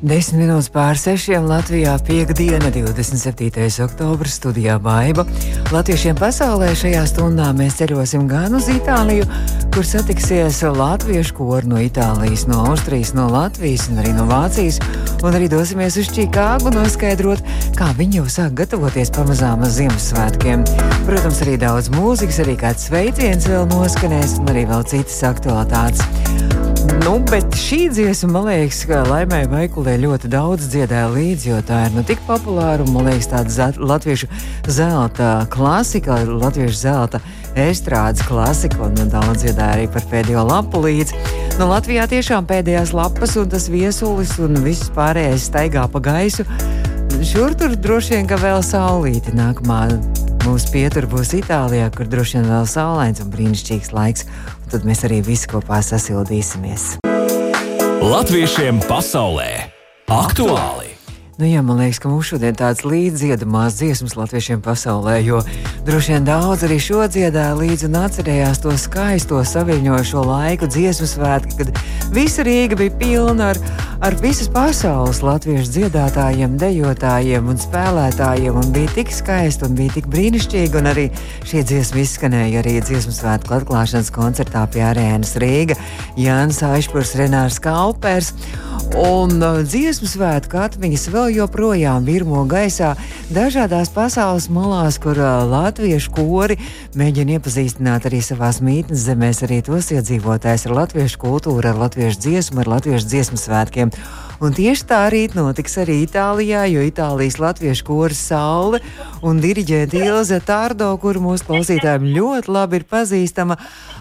Desmit minūtes pār sešiem Latvijā piekdiena, 27. oktobris, studijā Baiva. Latviešiem pasaulē šajā stundā mēs ceļosim gan uz Itāliju, kur satiksies latviešu kori no Itālijas, no Austrijas, no Latvijas un arī no Vācijas, un arī dosimies uz Čikāgu noskaidrot, kā viņi jau sāk gatavoties pamazām Ziemassvētkiem. Protams, arī daudz mūzikas, arī kāds sveiciens vēl noskanēs, un arī vēl citas aktualitātes. Nu, bet šī dziesma, man liekas, ka laimēja Vaikulē ļoti daudz dziedāja līdzi, jo tā ir nu, tik populāra un, man liekas, tāda latviešu zelta klasika, latviešu zelta estrādes klasika, un nu, daudz dziedāja arī par pēdējo lapu līdzi. Nu, Latvijā tiešām pēdējās lapas un tas viesulis un viss pārējais staigā pa gaisu. Šur tur droši vien, ka vēl saulīti nākamā mūsu pietur būs Itālijā, kur droši vien vēl saulains un brīnišķīgs laiks tad mēs arī visi kopā sasildīsimies. Latviešiem pasaulē aktuāli! Nu, jā, man liekas, ka mums šodien tāds līdziedamās dziesmas latviešiem pasaulē, jo droši vien daudz arī šo dziedāja līdzi un atcerējās to skaisto saviņojošo laiku dziesmu svētki, kad visa Rīga bija pilna ar, ar visas pasaules latviešu dziedātājiem, dejotājiem un spēlētājiem, un bija tik skaisti un bija tik brīnišķīgi, un arī šī dziesma izskanēja arī dziesmu svētku atklāšanas koncertā pie arēnas Rīga, Jānis Aišpurs, Renārs Kalpers, un uh, dziesmu svētku atmiņas vēl joprojām virmo gaisā dažādās pasaules malās, kur latviešu kori mēģina iepazīstināt arī savās mītnes zemēs, arī tos iedzīvotājus ar latviešu kultūru, ar latviešu dziesmu, ar latviešu dziesmu svētkiem. Un tieši tā rīt notiks arī Itālijā, jo Itālijas latviešu koris Saule un diriģēta Ilze Tārdo, kuru mūsu klausītājiem ļoti labi ir pazīstama,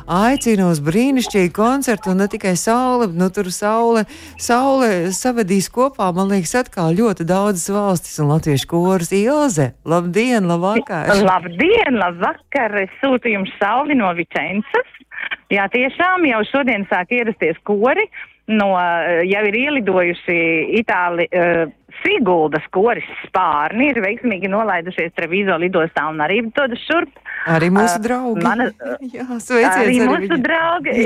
aicina uz brīnišķīgu koncertu. Un ne tikai Saule, nu tur Saule, Saule savedīs kopā, man liekas, atkal ļoti daudzas valstis un latviešu koris Ilze. Labdien, labvakar! Labdien, labvakar! Es sūtu jums Sauli no Vicences. Jā, tiešām jau šodien sāk ierasties kori no, eh, jau ir ielidojuši Itāli, uh, Siguldas koris spārni, ir veiksmīgi nolaidušies Trevizo lidostā un arī dodas šurp. Arī mūsu draugi. Uh, mana, jā, sveiciens arī, arī mūsu viņiem. draugi,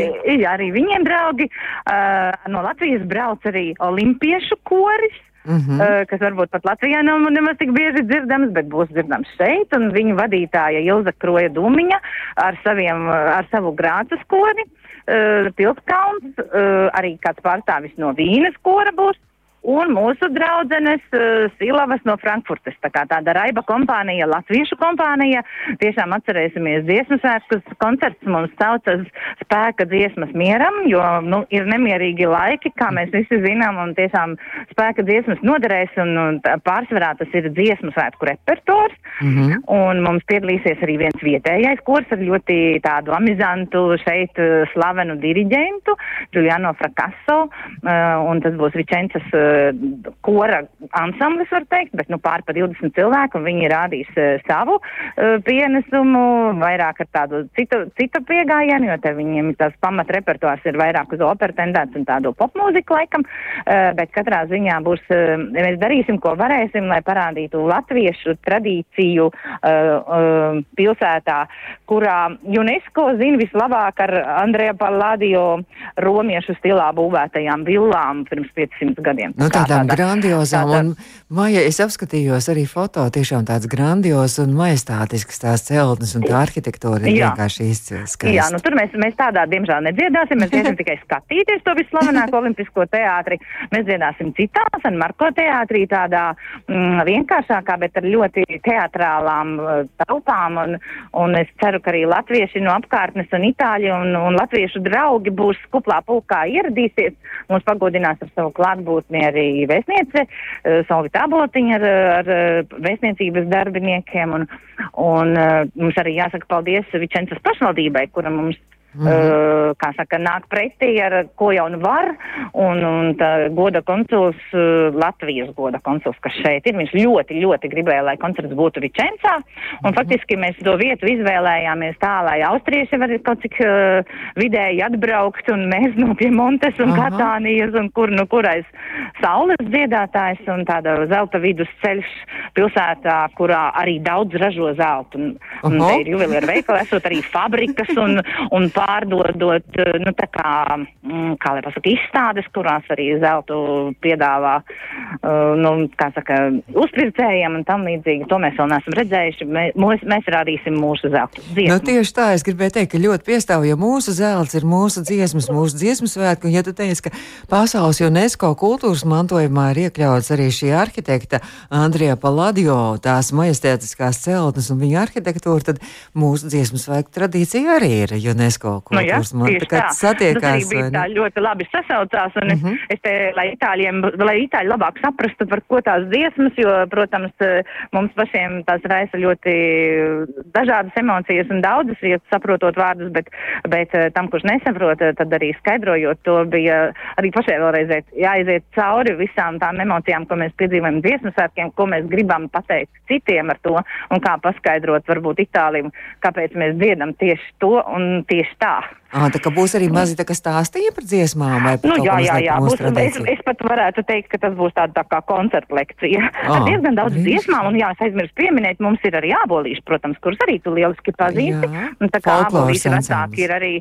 jā, arī viņiem draugi. Uh, no Latvijas brauc arī olimpiešu koris. Mm -hmm. uh, kas varbūt pat Latvijā nav nemaz tik bieži dzirdams, bet būs dzirdams šeit, un viņu vadītāja Ilza Kroja Dumiņa ar, saviem, ar savu grācas kori. Uh, uh, Pilskalns, uh, arī kāds pārstāvis no Vīnes kora būs un mūsu draudzenes uh, Silavas no Frankfurtes. Tā kā tāda raiba kompānija, latviešu kompānija. Tiešām atcerēsimies dziesmu svētkus. Koncerts mums saucas spēka dziesmas mieram, jo, nu, ir nemierīgi laiki, kā mēs visi zinām, un tiešām spēka dziesmas noderēs, un, un pārsvarā tas ir dziesmu svētku repertors. Mm -hmm. Un mums piedalīsies arī viens vietējais kurs ar ļoti tādu amizantu šeit uh, slavenu diriģentu, Giuliano Fracasso, uh, un tas būs Vicences uh, kora ansamblis, var teikt, bet nu pār pa 20 cilvēku, un viņi rādīs uh, savu uh, pienesumu, vairāk ar tādu citu, citu piegājienu, jo te viņiem tās pamat repertuārs ir vairāk uz operu tendēts un tādu popmūziku laikam, uh, bet katrā ziņā būs, uh, mēs darīsim, ko varēsim, lai parādītu latviešu tradīciju uh, uh, pilsētā, kurā UNESCO zina vislabāk ar Andrija Pallādio romiešu stilā būvētajām villām pirms 500 gadiem. Nu, tādām tāda, grandiozām, tāda... un Maija, es apskatījos arī foto, tiešām tāds grandios un majestātisks tās celtnes, un tā arhitektūra ir jā. vienkārši izcils. Jā, nu tur mēs, mēs tādā, diemžēl, nedziedāsim, mēs iesim tikai skatīties to vislavenāko olimpisko teātri, mēs dziedāsim citā, San Marko teātrī, tādā mm, vienkāršākā, bet ar ļoti teatrālām uh, tautām, un, un es ceru, ka arī latvieši no apkārtnes un itāļi un, un latviešu draugi būs kuplā pulkā ieradīsies, mūs pagodinās ar savu klātbūtni arī vēstniece, eh, Solvita Abotiņa ar, ar eh, vēstniecības darbiniekiem. Un, un eh, mums arī jāsaka paldies Vičencas pašvaldībai, kura mums Mm -hmm. kā saka, nāk pretī ar ko jau nu var, un, un tā goda konsuls, uh, Latvijas goda konsuls, kas šeit ir, viņš ļoti, ļoti gribēja, lai koncerts būtu Vičencā, un mm -hmm. faktiski mēs to vietu izvēlējāmies tā, lai austrieši var kaut cik uh, vidēji atbraukt, un mēs no pie Montes un Aha. Katānijas, un kur nu kurais saules dziedātājs, un tāda zelta vidus ceļš pilsētā, kurā arī daudz ražo zeltu, un, un te ir juvelieru veikali, esot arī fabrikas, un, un pārdodot, eh, nu, tā kā, mm, kā lai pasaka, izstādes, kurās arī zeltu piedāvā, uh, nu, kā saka, uzpircējiem un tam līdzīgi. To mēs vēl neesam redzējuši. Mēs, mēs rādīsim mūsu zeltu. Dziesmu. Nu, tieši tā, es gribēju teikt, ka ļoti piestāv, ja mūsu zelts ir mūsu dziesmas, mūsu dziesmu svētku, un ja tu teici, ka pasaules UNESCO kultūras mantojumā ir iekļauts arī šī arhitekta Andrija Paladio, tās majestētiskās celtnes un viņa arhitektūra, tad mūsu dziesmu svētku tradīcija arī ir UNESCO kultūras nu, jā, monēta, kad satiekās. Tas bija tā ļoti labi sasaucās, un mm -hmm. es, te, lai itāļiem, lai itāļi labāk saprastu, par ko tās dziesmas, jo, protams, mums pašiem tās raisa ļoti dažādas emocijas un daudzas vietas saprotot vārdus, bet, bet tam, kurš nesaprot, tad arī skaidrojot to, bija arī pašai vēlreiz jāiziet cauri visām tām emocijām, ko mēs piedzīvojam dziesmu svētkiem, ko mēs gribam pateikt citiem ar to, un kā paskaidrot varbūt Itālijam, kāpēc mēs dziedam tieši to un tieši tā. À, tā kā būs arī mazi stāstīja par dziesmām vai par nu, jā, jā, jā, būs, es, es pat varētu teikt, ka tas būs tāda tā kā koncerta lekcija. À, ar diezgan daudz brīnišķi. dziesmām, un jā, es aizmirsu pieminēt, mums ir arī abolīši, protams, kurus arī tu lieliski pazīsti. Jā, un tā kā abolīši vecāki ir arī,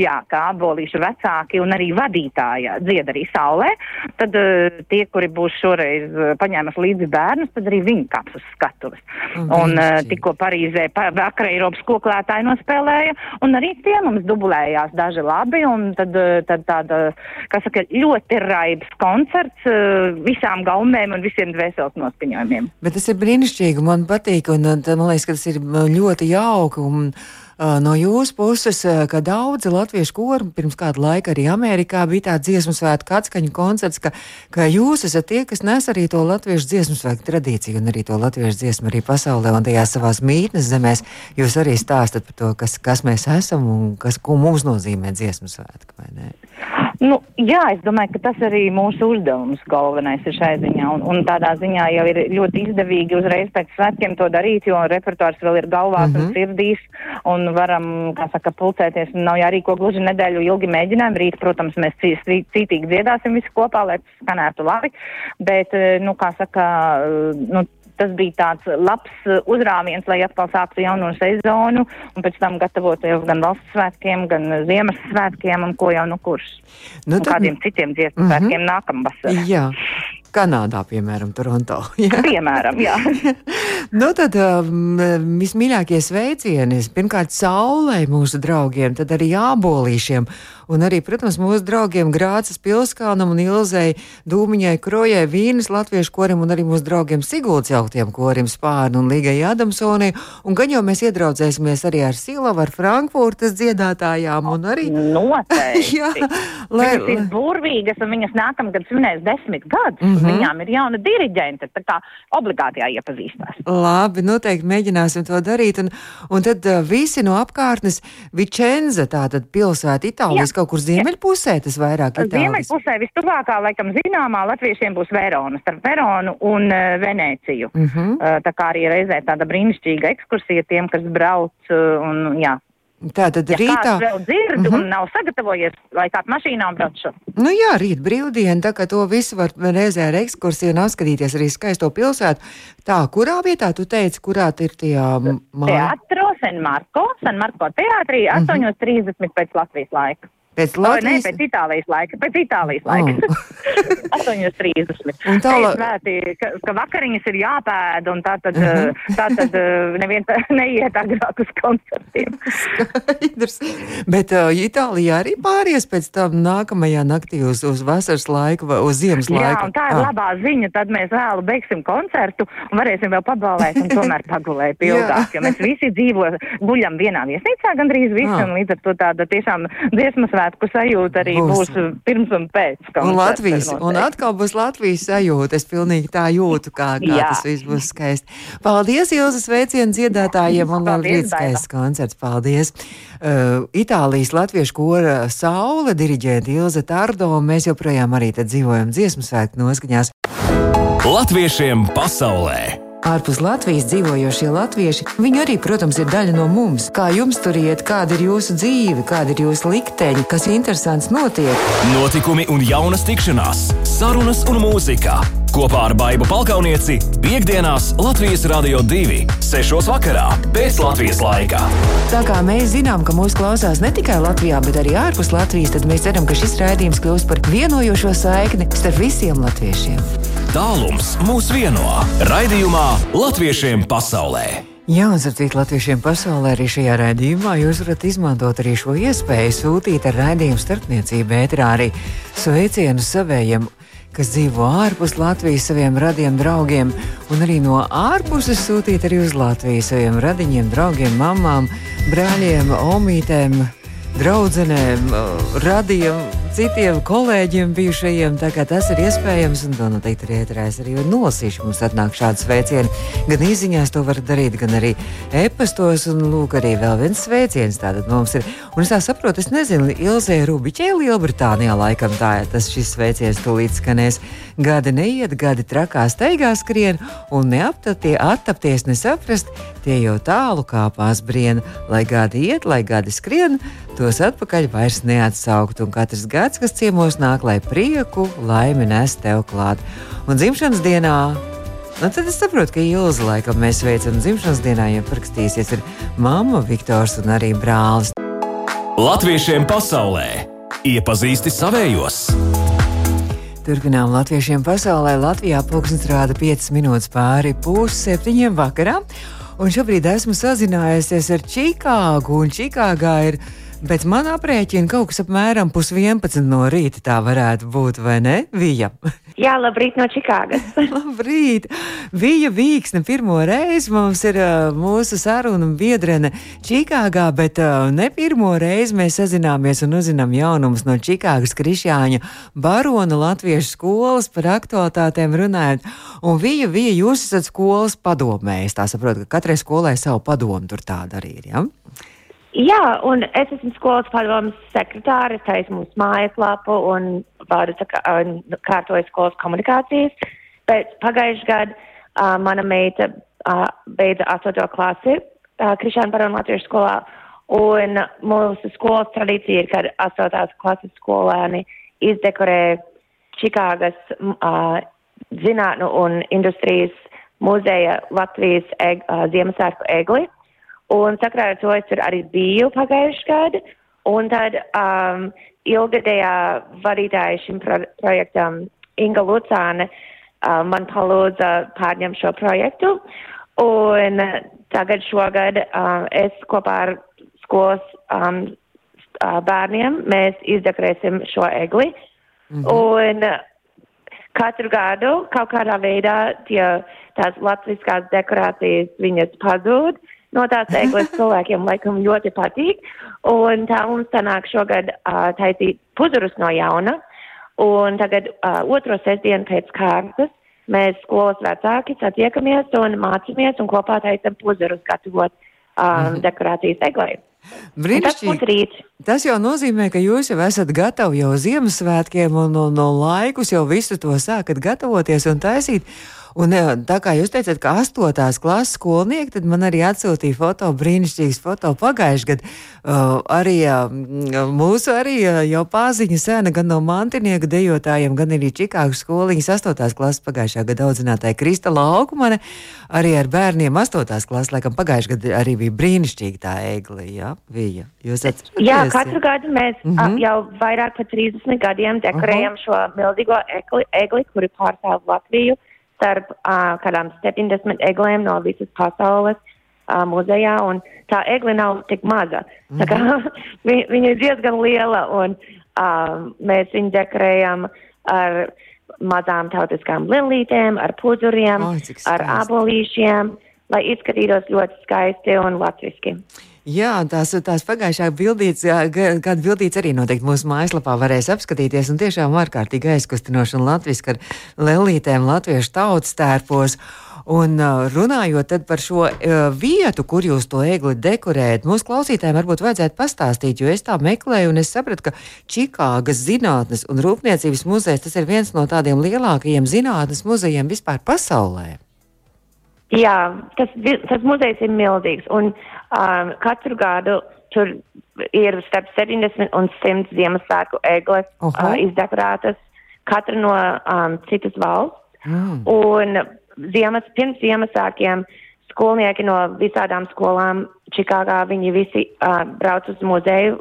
jā, kā abolīši vecāki un arī vadītāja dzied arī saulē, tad uh, tie, kuri būs šoreiz uh, paņēmas līdzi bērnus, tad arī viņi kāps uz skatuves. Un, un uh, tikko Parīzē pa, vakar Eiropas koklētāji nospēlēja, un arī tie mums dubulēja izrādījās daži labi, un tad, eh, tad tāda, kā saka, ļoti raibs koncerts eh, visām gaumēm un visiem dvēseles noskaņojumiem. Bet tas ir brīnišķīgi, man patīk, un man liekas, ka tas ir ļoti jauki. Un no jūsu puses, ka daudzi latviešu kori pirms kāda laika arī Amerikā bija tāds dziesmu svētku atskaņu koncerts, ka, ka jūs esat tie, kas nes arī to latviešu dziesmu svētku tradīciju un arī to latviešu dziesmu arī pasaulē un tajās savās mītnes zemēs. Jūs arī stāstat par to, kas, kas mēs esam un kas, ko mums nozīmē dziesmu svētku, vai ne? Nu, jā, es domāju, ka tas arī mūsu uzdevums galvenais ir šai ziņā. Un, un tādā ziņā jau ir ļoti izdevīgi uzreiz pēc svētkiem to darīt, jo repertuārs vēl ir galvās mm -hmm. un mhm. sirdīs. Un varam, kā saka, pulcēties. Nav jārīko gluži nedēļu ilgi mēģinājumi. Rīt, protams, mēs cītīgi dziedāsim visi kopā, lai skanētu labi. Bet, eh, nu, kā saka, eh, nu, tas bija tāds labs uh, uzrāviens, lai atkal sāktu jauno sezonu un pēc tam gatavoties gan valsts svētkiem, gan Ziemassvētkiem un ko jau nu kurš. Nu, tad... Un kādiem citiem dziesmu mm -hmm. svētkiem nākamvasar. Jā. Kanādā, piemēram, Toronto. Jā. Piemēram, jā. nu, tad um, vismīļākie sveicieni pirmkārt saulē mūsu draugiem, tad arī jābolīšiem. Un arī, protams, mūsu draugiem Grācis Pilskānam un Ilzei Dūmiņai Krojai Vīnas latviešu korim un arī mūsu draugiem Sigults jauktiem korim Spārnu un Līgai Adamsonai. Un gan jau mēs iedraudzēsimies arī ar Silavu, ar Frankfurtas dziedātājām un arī. Noteikti. Jā, lai, viņas ir burvīgas un viņas nākamgad svinēs desmit gadus. Mm -hmm. Viņām ir jauna diriģente, tā kā obligāti jāiepazīstās. Labi, noteikti mēģināsim to darīt. Un, un tad uh, visi no apkārtnes Vicenza, tātad pilsēta Itālijas. Jā kaut kur ziemeļpusē tas vairāk ir? Ziemeļpusē vistuvākā, laikam, zināmā latviešiem būs Verona, starp Veronu un uh, Venēciju. Uh -huh. uh, tā kā arī reizē tāda brīnišķīga ekskursija tiem, kas brauc uh, un, jā, Tā tad ja rītā. vēl dzird uh -huh. un mhm. nav sagatavojies, lai kāds mašīnā braucu. Nu jā, rīt brīvdiena, tā kā to visu var reizē ar ekskursiju un apskatīties arī skaisto pilsētu. Tā, kurā vietā tu teici, kurā ir tie māji? Teatro San Marko, San Marko teātrī, 8.30 uh -huh. pēc Latvijas laika. Pēc Latvijas? O, nē, pēc Itālijas laika. Pēc Itālijas laika. Oh. 8.30. Un tālāk. Svētī, ka, ka vakariņas ir jāpēd, un tā tad, uh -huh. tā tad neviens neiet agrāk uz koncertiem. Skaidrs. Bet uh, Itālijā arī pāries pēc tam nākamajā naktī uz, uz vasaras laiku vai uz ziemas laiku. Jā, un tā ir ah. labā ziņa. Tad mēs vēlu beigsim koncertu un varēsim vēl pabalēt un tomēr pagulēt ilgāk. jo mēs visi dzīvo, guļam vienā viesnīcā gandrīz visi, ah. un līdz ar to tāda tiešām dziesmas svētku sajūta arī būs, būs pirms un pēc. Un Latvijas, un atkal būs Latvijas sajūta. Es pilnīgi tā jūtu, kā, kā tas viss būs skaisti. Paldies, Ilzas veicienu dziedātājiem un vēl rīt skaists koncerts. Paldies! Uh, Itālijas latviešu kora Saule diriģēta Ilza Tardo, un mēs joprojām arī te dzīvojam dziesmu svētku noskaņās. Latviešiem pasaulē! Ārpus Latvijas dzīvojošie latvieši, viņi arī, protams, ir daļa no mums. Kā jums tur iet, kāda ir jūsu dzīve, kāda ir jūsu likteņa, kas interesants notiek? Notikumi un jaunas tikšanās, sarunas un mūzika. Kopā ar Baibu Palkaunieci piekdienās Latvijas Rādio 2, 6. vakarā pēc Latvijas laika. Tā kā mēs zinām, ka mūsu klausās ne tikai Latvijā, bet arī ārpus Latvijas, tad mēs ceram, ka šis raidījums kļūs par vienojošo saikni starp visiem latviešiem. Tālums mūs vieno raidījumā Latviešiem pasaulē. Jā, un starpcīt latviešiem pasaulē arī šajā raidījumā jūs varat izmantot arī šo iespēju sūtīt ar raidījumu starpniecību ētrā arī sveicienu savējiem, kas dzīvo ārpus Latvijas saviem radiem draugiem, un arī no ārpuses sūtīt arī uz Latviju saviem radiņiem, draugiem, mamām, brāļiem, omītēm, draudzenēm, radiem citiem kolēģiem bijušajiem. Tas ir iespējams, un to noteikti arī ieturēs arī nolasīšu. Mums atnāk šādi sveicieni. Gan īsiņās to var darīt, gan arī e-pastos, un lūk, arī vēl viens sveiciens. Tātad mums ir, un es tā saprotu, es nezinu, Ilzē Rubiķē Lielbritānijā laikam tā ir tas šis sveiciens tūlīt skanēs. Gadi neiet, gadi trakā steigā skrien, un neaptaptie, attapties nesaprast, tie jau tālu kāpās brien, lai gadi iet, lai gadi skrien, tos atpakaļ vairs neatsaukt, un katrs gads, kas ciemos nāk, lai prieku, laimi nes tev klāt. Un dzimšanas dienā Nu, tad es saprotu, ka Ilza laikam mēs veicam dzimšanas dienā, ja parakstīsies ar mammu, Viktors un arī brālis. Latviešiem pasaulē iepazīsti savējos! Turpinām latviešiem pasaulē. Latvijā pulkstenis rāda 5 minūtes pāri pusseptiņiem vakarā. Un šobrīd esmu sazinājusies ar Čikāgu, un Čikāgā ir Bet man aprēķina kaut kas apmēram pusvienpadsmit no rīta tā varētu būt, vai ne? Vija. Jā, labrīt no Čikāgas. labrīt! Vija Vīksne pirmo reizi mums ir uh, mūsu saruna biedrene Čikāgā, bet uh, ne pirmo reizi mēs sazināmies un uzzinām jaunumus no Čikāgas Krišjāņa Barona Latviešu skolas par aktualitātēm runājot. Un Vija, Vija, jūs esat skolas padomējs. Tā saprotu, ka katrai skolai savu padomu tur tāda arī ir. Ja? Jā, un es esmu skolas padomas sekretāre, es taisu mūsu mājaslapu un vādu kārtoju skolas komunikācijas. Bet pagājušajā gadā uh, mana meita uh, beidza 8. klasi uh, Krišāna Barona Latviešu skolā. Un mūsu skolas tradīcija ir, kad 8. klases skolēni izdekorē Čikāgas uh, zinātnu un industrijas muzeja Latvijas eg, uh, Ziemassvētku egli. Un sakrā ar to es tur arī biju pagājušajā gadā. Un tad um, ilgadējā vadītāja šim pro projektam Inga Lucāne uh, man palūdza pārņemt šo projektu. Un tagad šogad uh, es kopā ar skolas um, uh, bērniem mēs izdekorēsim šo egli. -hmm. Un katru gadu kaut kādā veidā tie, tās latviskās dekorācijas viņas pazūd. Uh, no tās eglis cilvēkiem laikam ļoti patīk. Un tā mums sanāk šogad uh, taisīt puzurus no jauna. Un tagad uh, otro sestdienu pēc kārtas mēs skolas vecāki satiekamies un mācāmies un kopā taisam puzurus gatavot um, dekorācijas eglai. Brīnišķīgi. Tas jau nozīmē, ka jūs jau esat gatavi jau Ziemassvētkiem un no, no laikus jau visu to sākat gatavoties un taisīt. Un tā kā jūs teicat, ka astotās klases skolnieki, tad man arī atsūtīja foto, brīnišķīgas foto pagājušajā gadā. Uh, arī uh, mūsu arī uh, jau pāziņa sēna gan no mantinieka dejotājiem, gan arī Čikāgas skoliņas astotās klases pagājušā gada audzinātāja Krista Laukmane. Arī ar bērniem astotās klases, laikam pagājušajā gadā arī bija brīnišķīgi tā egli, jā, bija. Jūs atceraties? Jā, katru gadu mēs mm -hmm. jau vairāk par 30 gadiem dekorējam uh -huh. šo milzīgo egli, egli kuri pārstāv Latviju starp uh, kādām 70 eglēm no visas pasaules uh, muzejā, un tā egle nav tik maza. Mm -hmm. Tā kā mhm. vi, viņa ir diezgan liela, un uh, mēs viņu dekorējam ar mazām tautiskām lilītēm, ar puzuriem, oh, ar abolīšiem, lai izskatītos ļoti skaisti un latviski. Jā, tās, tās pagājušā bildītes, kāda bildītes arī noteikti mūsu mājaslapā varēs apskatīties, un tiešām ārkārtīgi aizkustinoši un latviski ar lelītēm latviešu tautas tērpos. Un runājot par šo vietu, kur jūs to egli dekorējat, mūsu klausītājiem varbūt vajadzētu pastāstīt, jo es tā meklēju un es sapratu, ka Čikāgas Zinātnes un Rūpniecības muzejs tas ir viens no tādiem lielākajiem zinātnes muzejiem vispār pasaulē. Jā, tas, tas muzejs ir milzīgs un um, katru gadu tur ir starp 70 un 100 Ziemassvētku egles uh, izdekorētas, katra no um, citas valsts. Mm. Un ziemas, pirms Ziemassvētkiem skolnieki no visādām skolām Čikāgā, viņi visi uh, brauc uz muzeju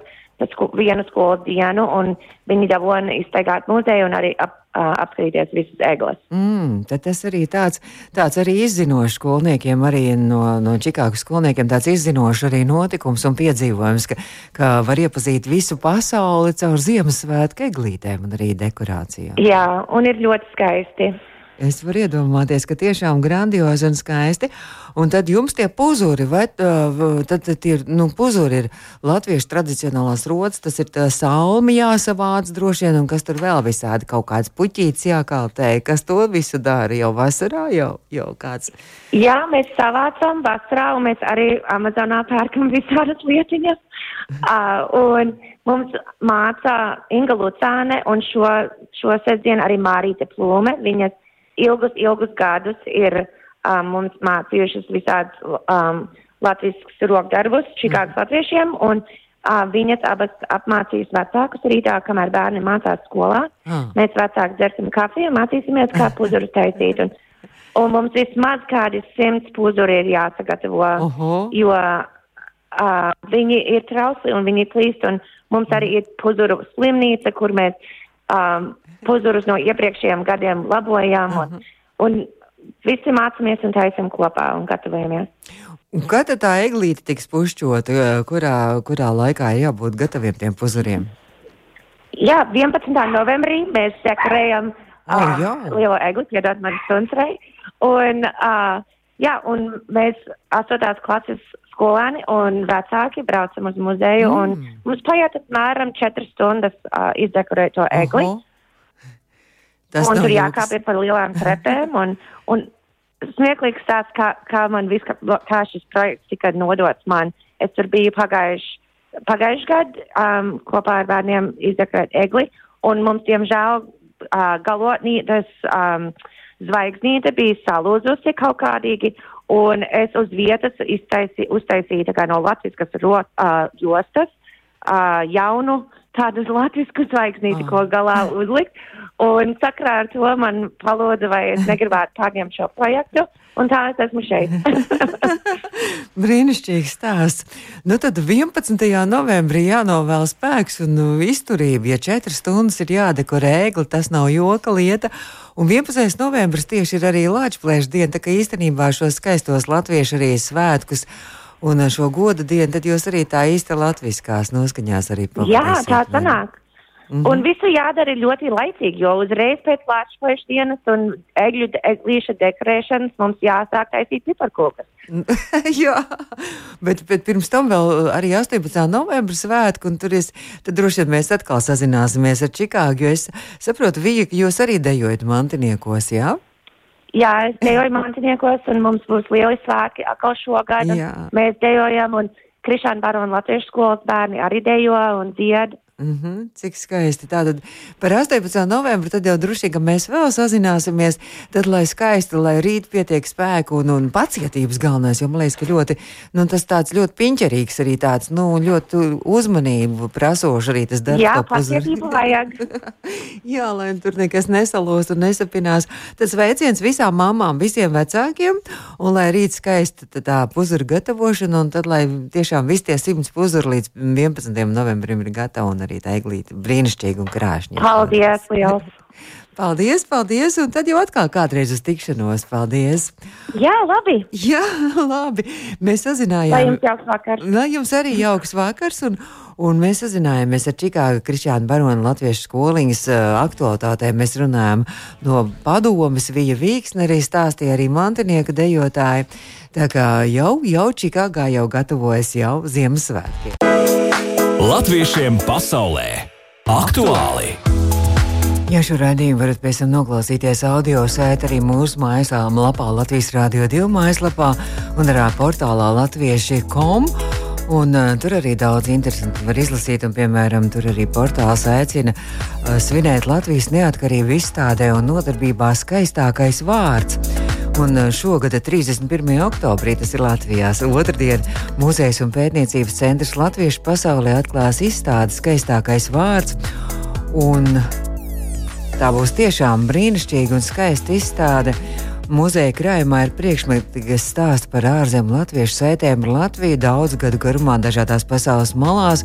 sku, vienu skolu dienu, un viņi dabūna iztaigāt muzeju un arī ap, apskatīties visas egles. Mm, tad tas arī tāds, tāds arī izzinošs skolniekiem, arī no, no Čikāgas skolniekiem, tāds izzinošs arī notikums un piedzīvojums, ka, ka var iepazīt visu pasauli caur Ziemassvētku eglītēm un arī dekorācijām. Jā, un ir ļoti skaisti. Es varu iedomāties, ka tiešām grandiozi un skaisti. Un tad jums tie puzuri, vai tad, tad ir, nu, puzuri ir latviešu tradicionālās rodas, tas ir salmi jāsavāc droši vien, un kas tur vēl visādi kaut kāds puķīts jākaltē, kas to visu dara jau vasarā, jau, jau kāds. Jā, mēs savācam vasarā, un mēs arī Amazonā pērkam visādas lietiņas. uh, un mums māca Inga Lucāne, un šo, šo sestdienu arī Mārīte Plūme. Viņas ilgus, ilgus gadus ir um, mums mācījušas visādus um, latviešu rokdarbus Čikāgas mm. latviešiem, un uh, viņas abas apmācīs vecākus rītā, kamēr bērni mācās skolā. Mm. Mēs vecāki dzersim kafiju un mācīsimies, kā puzuru taisīt. Un, un mums vismaz kādi simts puzuri ir jāsagatavo, uh -huh. jo uh, viņi ir trausli un viņi klīst, un mums arī ir puzuru slimnīca, kur mēs um, puzurus no iepriekšējiem gadiem labojām. Un, uh -huh. un visi mācāmies un taisam kopā un gatavojamies. Un kad tā eglīte tiks pušķota, kurā, kurā laikā ir jābūt gataviem tiem puzuriem? Jā, 11. novembrī mēs dekorējam oh, uh, jā. lielo egli, piedod man sunsrei. Un, uh, jā, un mēs 8. klases skolēni un vecāki braucam uz muzeju, mm. un mums paiet apmēram 4 stundas uh, izdekorēt to egli. -huh. Tas un tur jākāp ir par lielām trepēm. Un, un smieklīgs tāds, kā, kā man viss, kā, šis projekts tika nodots man. Es tur biju pagājuši, pagājuši gadu um, kopā ar bērniem izdekorēt egli, un mums, diemžēl, uh, galotnītes um, zvaigznīte bija salūzusi kaut kādīgi, un es uz vietas iztaisī, uztaisīju no latviskas ro, uh, jostas uh, jaunu tādu latvisku zvaigznīti, ko galā uzlikt. Un sakrā ar to man paloda, vai es negribētu pārņemt šo projektu. Un tā es esmu šeit. Brīnišķīgs stāsts. Nu tad 11. novembrī jānovēl spēks un izturība. Ja četras stundas ir jādekorē ēgli, tas nav joka lieta. Un 11. novembris tieši ir arī Latvijas diena, tā kā īstenībā šos skaistos latviešu arī svētkus. Un šo godu dienu, tad jūs arī tā īsti latviskās noskaņās arī pavadīsiet. Jā, tā sanāk. Mm -hmm. Un visu jādara ļoti laicīgi, jo uzreiz pēc Latvijas dienas un egļu eglīša dekorēšanas mums jāsāk taisīt piparkokas. Jā, bet, bet pirms tam vēl arī 18. novembra svētku, un tur es, tad droši vien mēs atkal sazināsimies ar Čikāgu, jo es saprotu, Vija, ka jūs arī dejojat mantiniekos, jā? Jā, es dejoju mantiniekos, un mums būs lieli svētki atkal šogad. Mēs dejojam, un Krišāna Barona Latviešu skolas bērni arī dejo un dzied. Mm -hmm, cik skaisti. Tātad par 18. novembri tad jau droši vien mēs vēl sazināsimies. Tad, lai skaisti, lai rīt pietiek spēku un, un pacietības galvenais, jo man liekas, ka ļoti, nu, tas tāds ļoti piņķerīgs arī tāds, nu, ļoti uzmanību prasošs arī tas darbs. Jā, pacietību vajag. Jā, lai tur nekas nesalos un nesapinās. Tas veiciens visām mamām, visiem vecākiem, un lai rīt skaisti tā puzura gatavošana, un tad, lai tiešām visi tie simts puzuri līdz 11. novembrim ir gatavi tā eglīte brīnišķīga un krāšņa. Paldies, liels! Paldies, paldies, un tad jau atkal kādreiz uz tikšanos. Paldies! Jā, labi! Jā, labi! Mēs sazinājāmies. Lai jums jauks vakars! Lai jums arī jauks vakars! Un, Un mēs sazinājāmies ar Čikāga Krišāna Barona Latviešu skoliņas aktualitātēm. Mēs runājām no padomas, Vija Vīksne arī stāstīja arī mantinieka dejotāji. Tā kā jau, jau Čikāgā jau gatavojas jau Ziemassvētki. Latviešiem pasaulē aktuāli! Ja šo raidījumu varat pēc tam noklausīties audio sēt arī mūsu mājaslapā Latvijas Rādio 2 mājaslapā un arī portālā latvieši.com. Un, uh, tur arī daudz interesantu var izlasīt, un, piemēram, tur arī portāls aicina uh, svinēt Latvijas neatkarību izstādē un nodarbībā skaistākais vārds. Un uh, šogad, 31. oktobrī, tas ir Latvijas otrdien, Mūzejs un pētniecības centrs Latviešu pasaulē atklās izstādi skaistākais vārds. Un tā būs tiešām brīnišķīga un skaista izstāde. Muzeja krājumā ir priekšmeti, kas stāsta par ārzemju latviešu saitēm ar Latviju daudzu gadu garumā dažādās pasaules malās.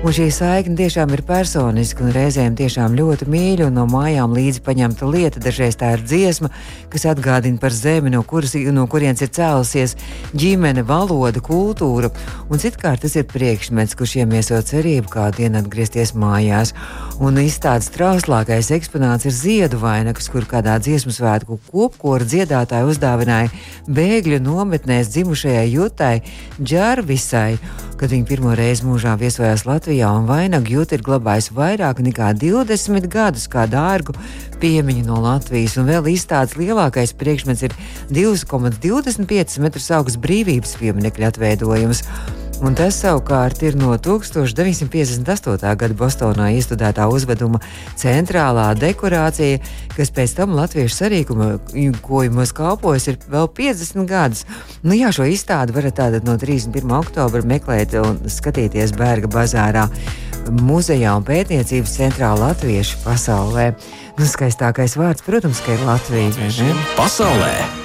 Un šī saikne tiešām ir personiska un reizēm tiešām ļoti mīļa un no mājām līdzi paņemta lieta. Dažreiz tā ir dziesma, kas atgādina par zemi, no, kuras, no kurienes ir cēlusies ģimene, valoda, kultūra. Un citkārt tas ir priekšmets, kurš iemieso cerību kādu dienu atgriezties mājās. Un izstādes trauslākais eksponāts ir ziedu vainags, kur kādā dziesmu svētku kopkora dziedātāja uzdāvināja bēgļu nometnēs dzimušajai Jutai Džarvisai, kad viņa pirmo reizi mūžā viesojās Latvijā un vainagu Juta ir glabājis vairāk nekā 20 gadus kā dārgu piemiņu no Latvijas. Un vēl izstādes lielākais priekšmets ir 2,25 metrus augsts brīvības pieminiekļa atveidojums. Un tas savukārt ir no 1958. gada Bostonā iestudētā uzveduma centrālā dekorācija, kas pēc tam latviešu sarīkojumos kalpojas ir vēl 50 gadus. Nu jā, šo izstādi varat tātad no 31. oktobra meklēt un skatīties Bērga bazārā muzejā un pētniecības centrā Latviešu pasaulē. Nu, skaistākais vārds, protams, ka ir Latvija. Pasaulē!